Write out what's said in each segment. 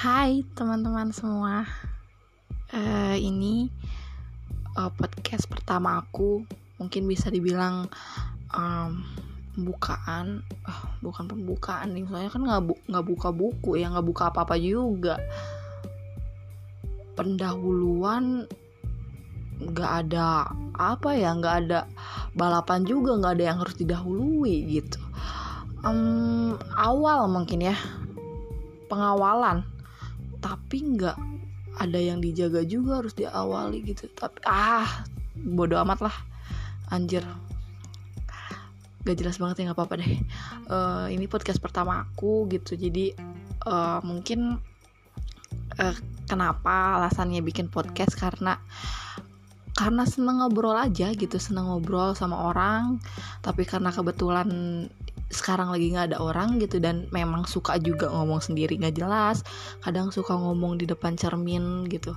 Hai teman-teman semua. Uh, Ini uh, podcast pertama aku. Mungkin bisa dibilang um, Pembukaan. Uh, Bukan pembukaan nih Soalnya kan gak, bu gak buka buku ya Gak buka apa-apa juga. Pendahuluan Gak ada Apa ya Gak ada balapan juga Gak ada yang harus didahului gitu. Um, Awal mungkin ya pengawalan tapi nggak ada yang dijaga juga harus diawali gitu. Tapi ah bodoh amat lah. Anjir. Gak jelas banget ya nggak apa-apa deh. Uh, ini podcast pertama aku gitu. Jadi uh, mungkin uh, kenapa alasannya bikin podcast? Karena karena seneng ngobrol aja gitu. Seneng ngobrol sama orang. Tapi karena kebetulan sekarang lagi nggak ada orang gitu dan memang suka juga ngomong sendiri nggak jelas kadang suka ngomong di depan cermin gitu.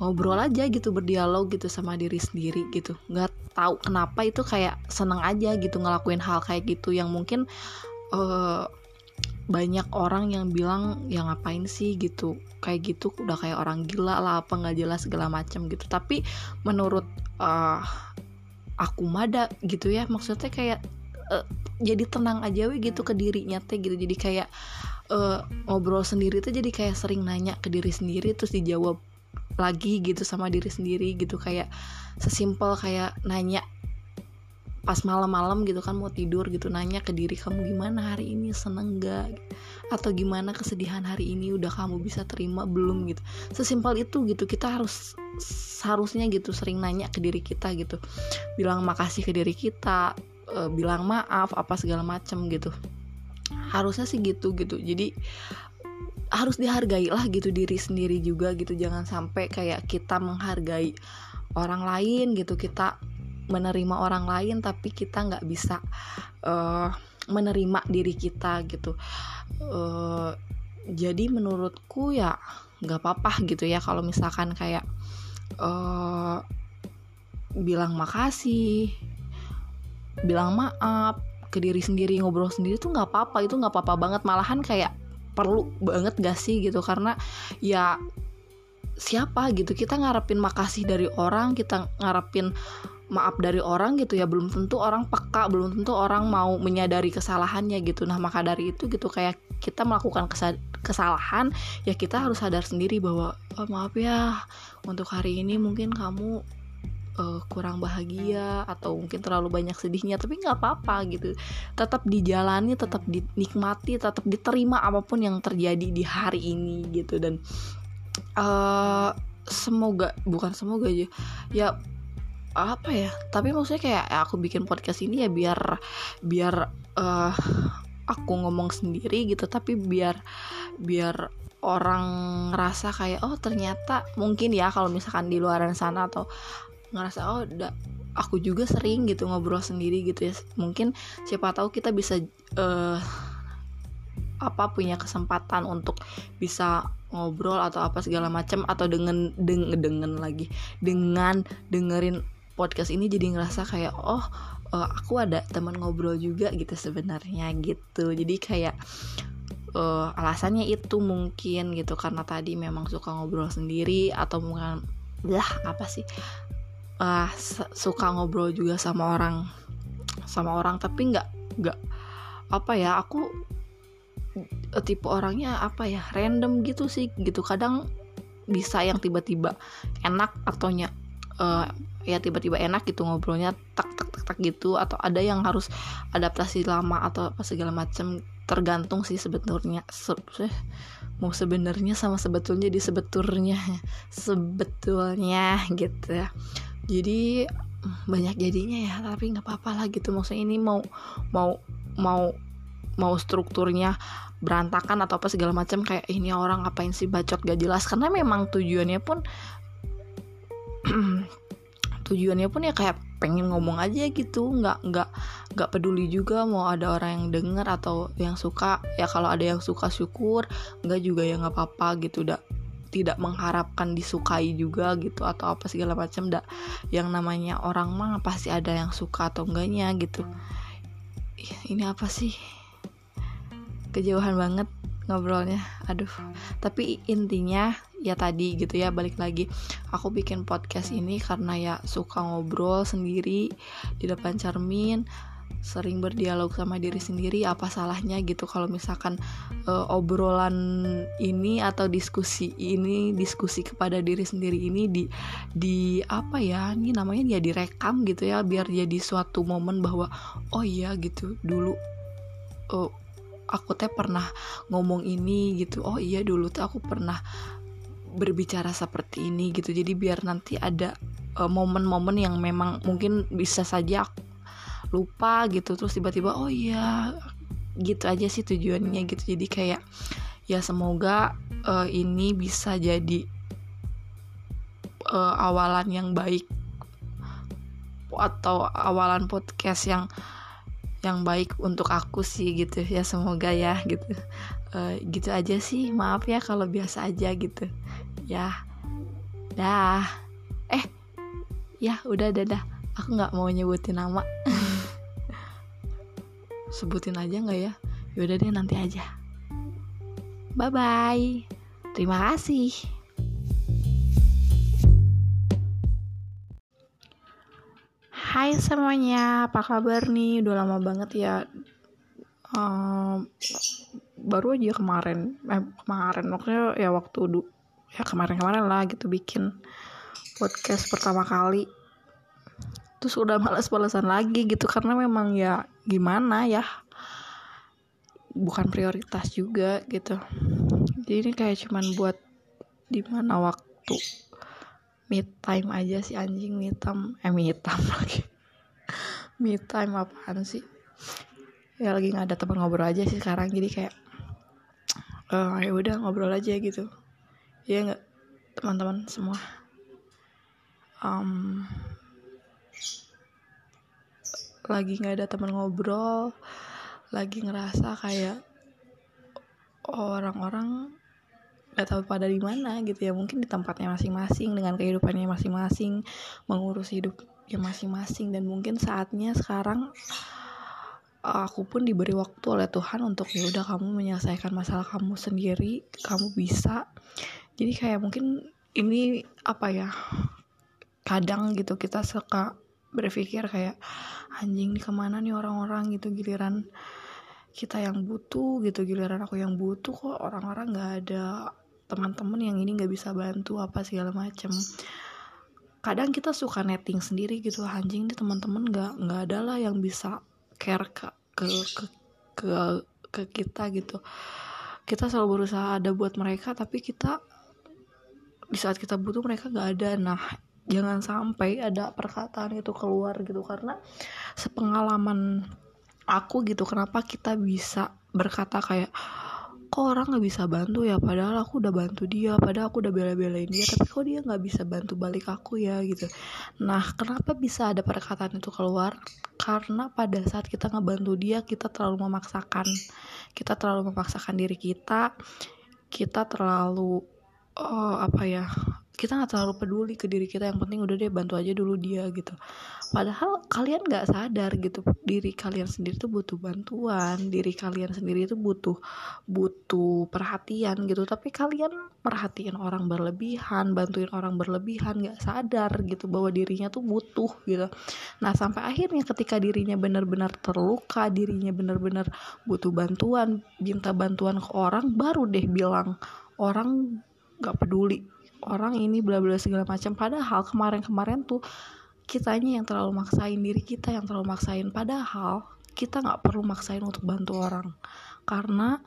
Ngobrol aja gitu berdialog gitu sama diri sendiri gitu. Nggak tahu kenapa itu kayak seneng aja gitu ngelakuin hal kayak gitu yang mungkin uh, banyak orang yang bilang ya ngapain sih? gitu. Kayak gitu udah kayak orang gila lah apa nggak jelas segala macam gitu. Tapi menurut uh, aku mada gitu ya. Maksudnya kayak uh, jadi tenang aja we gitu ke dirinya teh gitu. Jadi kayak uh, ngobrol sendiri tuh jadi kayak sering nanya ke diri sendiri terus dijawab lagi gitu sama diri sendiri gitu. Kayak sesimpel kayak nanya pas malam-malam gitu kan mau tidur gitu nanya ke diri kamu gimana hari ini? Seneng gak atau gimana kesedihan hari ini? Udah kamu bisa terima belum? gitu. Sesimpel itu gitu. Kita harus seharusnya gitu sering nanya ke diri kita gitu. Bilang makasih ke diri kita uh, bilang maaf apa segala macem gitu. Harusnya sih gitu gitu. Jadi harus dihargai lah gitu diri sendiri juga gitu. Jangan sampai kayak kita menghargai orang lain gitu. Kita menerima orang lain tapi kita nggak bisa uh, menerima diri kita gitu. Uh, jadi menurutku ya nggak apa-apa gitu ya kalau misalkan kayak uh, bilang makasih bilang maaf ke diri sendiri ngobrol sendiri tuh nggak apa-apa itu nggak apa-apa banget. Malahan kayak perlu banget gak sih gitu? Karena ya siapa gitu? Kita ngarepin makasih dari orang kita ngarepin maaf dari orang gitu ya. Belum tentu orang peka belum tentu orang mau menyadari kesalahannya gitu. Nah maka dari itu gitu kayak kita melakukan kesalahan ya kita harus sadar sendiri bahwa oh, maaf ya untuk hari ini mungkin kamu uh, kurang bahagia atau mungkin terlalu banyak sedihnya tapi nggak apa-apa gitu. Tetap dijalani tetap dinikmati tetap diterima apa pun yang terjadi di hari ini gitu. Dan uh, semoga bukan semoga aja ya apa ya tapi maksudnya kayak ya aku bikin podcast ini ya biar biar uh, aku ngomong sendiri gitu tapi biar biar orang ngerasa kayak oh ternyata mungkin ya kalau misalkan di luar sana atau ngerasa oh udah aku juga sering gitu ngobrol sendiri gitu ya. Mungkin siapa tahu kita bisa uh, apa punya kesempatan untuk bisa ngobrol atau apa segala macam atau dengan deng dengan lagi dengan dengerin podcast ini jadi ngerasa kayak oh uh, aku ada teman ngobrol juga gitu sebenarnya gitu. Jadi kayak uh, alasannya itu mungkin gitu karena tadi memang suka ngobrol sendiri atau mungkin lah apa sih uh, suka ngobrol juga sama orang sama orang tapi nggak nggak apa ya aku eh, tipe orangnya apa ya random gitu sih gitu. Kadang bisa yang tiba-tiba enak atau nya uh, ya tiba-tiba enak gitu ngobrolnya tak tak tak tak gitu. Atau ada yang harus adaptasi lama atau apa segala macam tergantung sih sebetulnya Se mau sebenarnya sama sebetulnya di sebetulnya sebetulnya gitu. Ya jadi banyak jadinya ya tapi nggak apa-apa lah gitu. Maksudnya ini mau mau mau mau strukturnya berantakan atau apa segala macam kayak ini orang ngapain sih bacot gak jelas. Karena memang tujuannya pun tujuannya pun ya kayak pengen ngomong aja gitu nggak nggak nggak peduli juga mau ada orang yang denger atau yang suka. Ya kalau ada yang suka syukur. Nggak juga ya nggak apa-apa gitu udah tidak mengharapkan disukai juga gitu atau apa segala macam dak. Yang namanya orang mah pasti ada yang suka atau enggaknya gitu. Ini apa sih? Kejauhan banget ngobrolnya. Aduh. Tapi intinya ya tadi gitu ya balik lagi. Aku bikin podcast ini karena ya suka ngobrol sendiri di depan cermin sering berdialog sama diri sendiri apa salahnya gitu kalau misalkan uh, obrolan ini atau diskusi ini diskusi kepada diri sendiri ini di di apa ya ini namanya ya direkam gitu ya biar jadi suatu momen bahwa oh iya gitu dulu uh, aku teh pernah ngomong ini gitu. Oh iya dulu tuh aku pernah berbicara seperti ini gitu. Jadi biar nanti ada eh, momen-momen uh, yang memang mungkin bisa saja lupa gitu. Terus tiba-tiba oh iya gitu aja sih tujuannya gitu. Jadi kayak ya semoga uh, ini bisa jadi uh, awalan yang baik atau awalan podcast yang yang baik untuk aku sih gitu ya semoga ya gitu. Uh, gitu aja sih maaf ya kalau biasa aja gitu. Ya dah. Eh ya udah dadah aku nggak mau nyebutin nama. Sebutin aja nggak ya? Yaudah deh nanti aja. Bye bye terima kasih Hai semuanya, apa kabar nih? Udah lama banget ya. Um, baru aja kemarin, eh kemarin maksudnya ya waktu du, ya kemarin-kemarin lah gitu bikin podcast pertama kali terus udah males-malesan lagi gitu karena memang ya gimana ya bukan prioritas juga gitu jadi ini kayak cuman buat di mana waktu me time aja sih anjing me time eh me time lagi me time apaan sih? Ya lagi nggak ada teman ngobrol aja sih sekarang jadi kayak uh, ya udah ngobrol aja gitu. Ya nggak teman-teman semua? Um, lagi nggak ada teman ngobrol lagi ngerasa kayak orang-orang gak tahu pada di mana gitu ya. Mungkin di tempatnya masing-masing dengan kehidupannya masing-masing mengurus hidup ya masing-masing. Dan mungkin saatnya sekarang aku pun diberi waktu oleh Tuhan untuk ya udah kamu menyelesaikan masalah kamu sendiri kamu bisa. Jadi kayak mungkin ini apa ya kadang gitu kita suka berpikir kayak anjing nih ke mana nih orang-orang gitu giliran kita yang butuh gitu giliran aku yang butuh kok orang-orang nggak ada teman-teman yang ini nggak bisa bantu apa segala macem kadang kita suka netting sendiri gitu anjing nih teman-teman nggak nggak ada lah yang bisa care ke ke ke ke, ke kita gitu. Kita selalu berusaha ada buat mereka tapi kita di saat kita butuh mereka nggak ada. Nah jangan sampai ada perkataan itu keluar gitu karena sepengalaman aku gitu kenapa kita bisa berkata kayak kok orang nggak bisa bantu ya? Padahal aku udah bantu dia padahal aku udah bela-belain dia tapi kok dia nggak bisa bantu balik aku ya gitu. Nah kenapa bisa ada perkataan itu keluar? Karena pada saat kita ngebantu dia kita terlalu memaksakan. Kita terlalu memaksakan diri kita kita terlalu oh, apa ya kita nggak terlalu peduli ke diri kita yang penting udah deh bantu aja dulu dia gitu. Padahal kalian nggak sadar gitu diri kalian sendiri tuh butuh bantuan diri kalian sendiri itu butuh butuh perhatian gitu. Tapi kalian perhatian orang berlebihan bantuin orang berlebihan nggak sadar gitu bahwa dirinya tuh butuh gitu. Nah sampai akhirnya ketika dirinya benar-benar terluka dirinya benar-benar butuh bantuan minta bantuan ke orang baru deh bilang orang nggak peduli orang ini bla bla segala macam. Padahal kemarin-kemarin tuh kitanya yang terlalu maksain diri kita yang terlalu maksain. Padahal kita nggak perlu maksain untuk bantu orang. Karena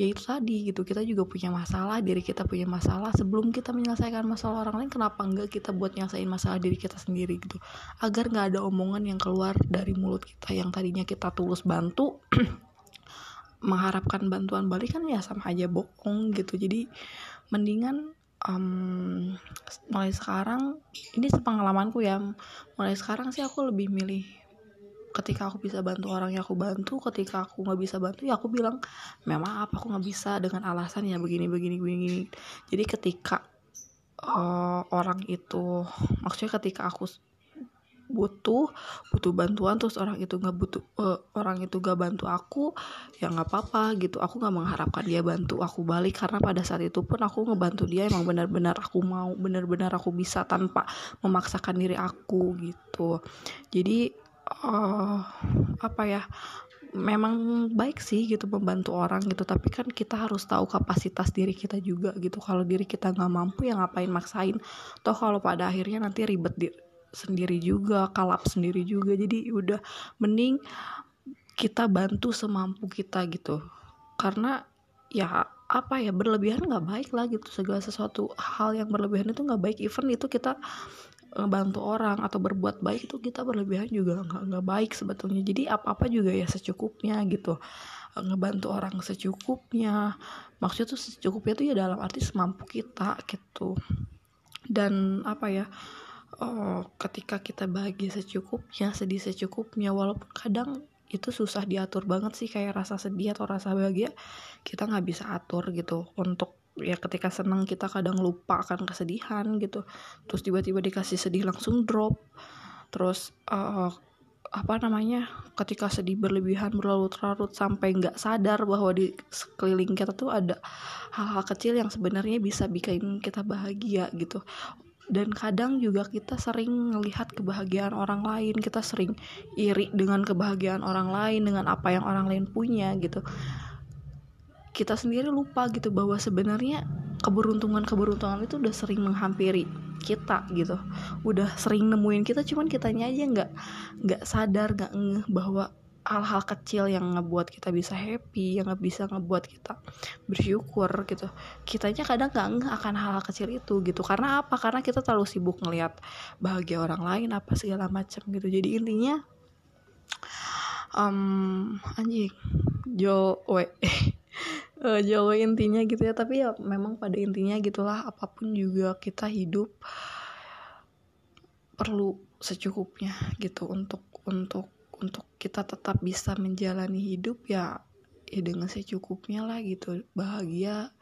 ya itu tadi gitu kita juga punya masalah diri kita punya masalah. Sebelum kita menyelesaikan masalah orang lain kenapa enggak kita buat nyelesain masalah diri kita sendiri gitu? Agar nggak ada omongan yang keluar dari mulut kita yang tadinya kita tulus bantu mengharapkan bantuan balik kan ya sama aja bohong gitu. Jadi mendingan um, mulai sekarang ini sepengalamanku ya mulai sekarang sih aku lebih milih ketika aku bisa bantu orang yang aku bantu ketika aku nggak bisa bantu ya aku bilang memang apa aku nggak bisa dengan alasan ya begini begini begini. Jadi ketika uh, orang itu maksudnya ketika aku butuh butuh bantuan terus orang itu nggak butuh uh, orang itu gak bantu aku ya nggak apa-apa gitu. Aku nggak mengharapkan dia bantu aku balik karena pada saat itu pun aku ngebantu dia emang benar-benar aku mau benar-benar aku bisa tanpa memaksakan diri aku gitu. Jadi uh, apa ya memang baik sih gitu membantu orang gitu. Tapi kan kita harus tahu kapasitas diri kita juga gitu. Kalau diri kita nggak mampu ya ngapain maksain? Toh kalau pada akhirnya nanti ribet di, sendiri juga kalap sendiri juga. Jadi udah mending kita bantu semampu kita gitu. Karena ya apa ya berlebihan nggak baik lah gitu. Segala sesuatu hal yang berlebihan itu nggak baik. Even itu kita ngebantu orang atau berbuat baik itu kita berlebihan juga nggak nggak baik sebetulnya. Jadi apa apa juga ya secukupnya gitu. Ngebantu orang secukupnya. Maksudnya tuh secukupnya tuh ya dalam arti semampu kita gitu. Dan apa ya oh, ketika kita bahagia secukupnya sedih secukupnya walaupun kadang itu susah diatur banget sih kayak rasa sedih atau rasa bahagia kita nggak bisa atur gitu. Untuk ya ketika senang kita kadang lupa akan kesedihan gitu. Terus tiba-tiba dikasih sedih langsung drop. Terus uh, apa namanya ketika sedih berlebihan berlarut-larut sampai nggak sadar bahwa di sekeliling kita tuh ada hal-hal kecil yang sebenarnya bisa bikin kita bahagia gitu dan kadang juga kita sering melihat kebahagiaan orang lain. Kita sering iri dengan kebahagiaan orang lain dengan apa yang orang lain punya gitu. Kita sendiri lupa gitu bahwa sebenarnya keberuntungan-keberuntungan itu udah sering menghampiri kita gitu. Udah sering nemuin kita cuman kitanya aja nggak nggak sadar nggak ngeh bahwa hal-hal kecil yang ngebuat kita bisa happy yang nggak bisa ngebuat kita bersyukur gitu. Kitanya kadang nggak ngeh akan hal-hal kecil itu gitu. Karena apa? Karena kita terlalu sibuk ngelihat bahagia orang lain apa segala macam gitu. Jadi intinya um, anjing jo we uh, jauh intinya gitu ya. Tapi ya memang pada intinya gitulah apa pun juga kita hidup perlu secukupnya gitu untuk untuk untuk kita tetap bisa menjalani hidup ya ya dengan secukupnya lah gitu. Bahagia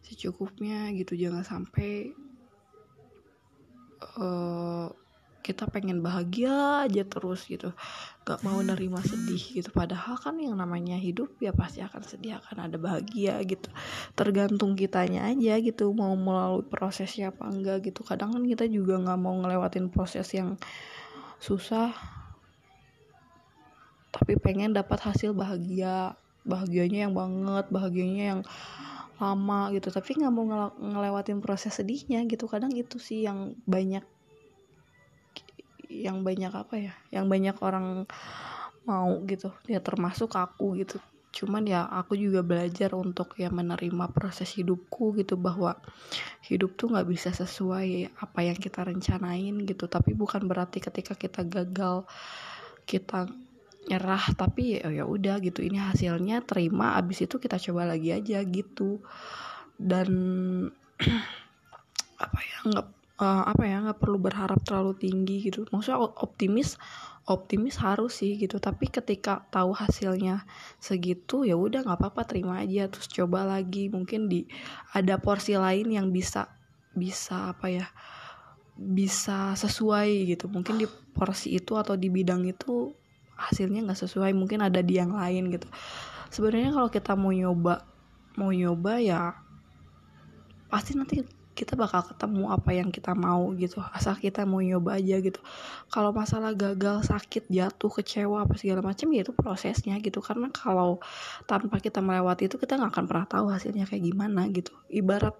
secukupnya gitu. Jangan sampai uh, kita pengen bahagia aja terus gitu. Gak mau nerima sedih gitu. Padahal kan yang namanya hidup ya pasti akan sedih akan ada bahagia gitu. Tergantung kitanya aja gitu mau melalui prosesnya apa enggak gitu. Kadang kan kita juga nggak mau ngelewatin proses yang susah tapi pengen dapat hasil bahagia. Bahagianya yang banget bahagianya yang lama gitu. Tapi nggak mau ngelewatin proses sedihnya gitu. Kadang itu sih yang banyak yang banyak apa ya? Yang banyak orang mau gitu. Ya termasuk aku gitu. Cuman ya aku juga belajar untuk ya menerima proses hidupku gitu. Bahwa hidup tuh nggak bisa sesuai apa yang kita rencanain gitu. Tapi bukan berarti ketika kita gagal kita nyerah tapi ya ya udah gitu. Ini hasilnya terima abis itu kita coba lagi aja gitu. Dan apa ya nggak uh, apa ya nggak perlu berharap terlalu tinggi gitu. Maksudnya optimis optimis harus sih gitu. Tapi ketika tahu hasilnya segitu ya udah nggak apa-apa terima aja. Terus coba lagi mungkin di ada porsi lain yang bisa bisa apa ya bisa sesuai gitu. Mungkin di porsi itu atau di bidang itu hasilnya nggak sesuai mungkin ada di yang lain gitu. Sebenarnya kalau kita mau nyoba mau nyoba ya pasti nanti kita bakal ketemu apa yang kita mau gitu asal kita mau nyoba aja gitu. Kalau masalah gagal sakit jatuh kecewa apa segala macam ya itu prosesnya gitu. Karena kalau tanpa kita melewati itu kita nggak akan pernah tahu hasilnya kayak gimana gitu. Ibarat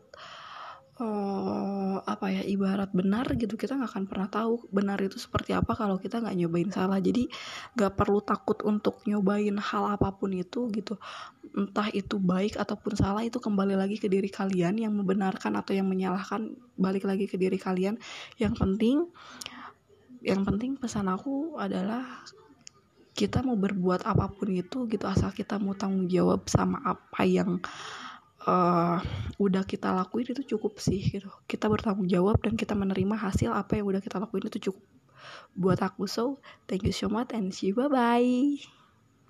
uh, apa ya ibarat benar gitu kita nggak akan pernah tahu benar itu seperti apa kalau kita nggak nyobain salah. Jadi nggak perlu takut untuk nyobain hal apa pun itu gitu. Entah itu baik ataupun salah itu kembali lagi ke diri kalian yang membenarkan atau yang menyalahkan balik lagi ke diri kalian. Yang penting yang penting pesan aku adalah kita mau berbuat apa pun itu gitu asal kita mau tanggung jawab sama apa yang uh, udah kita lakuin itu cukup sih gitu. Kita bertanggung jawab dan kita menerima hasil apa yang udah kita lakuin itu cukup buat aku. So thank you so much and see you. Bye bye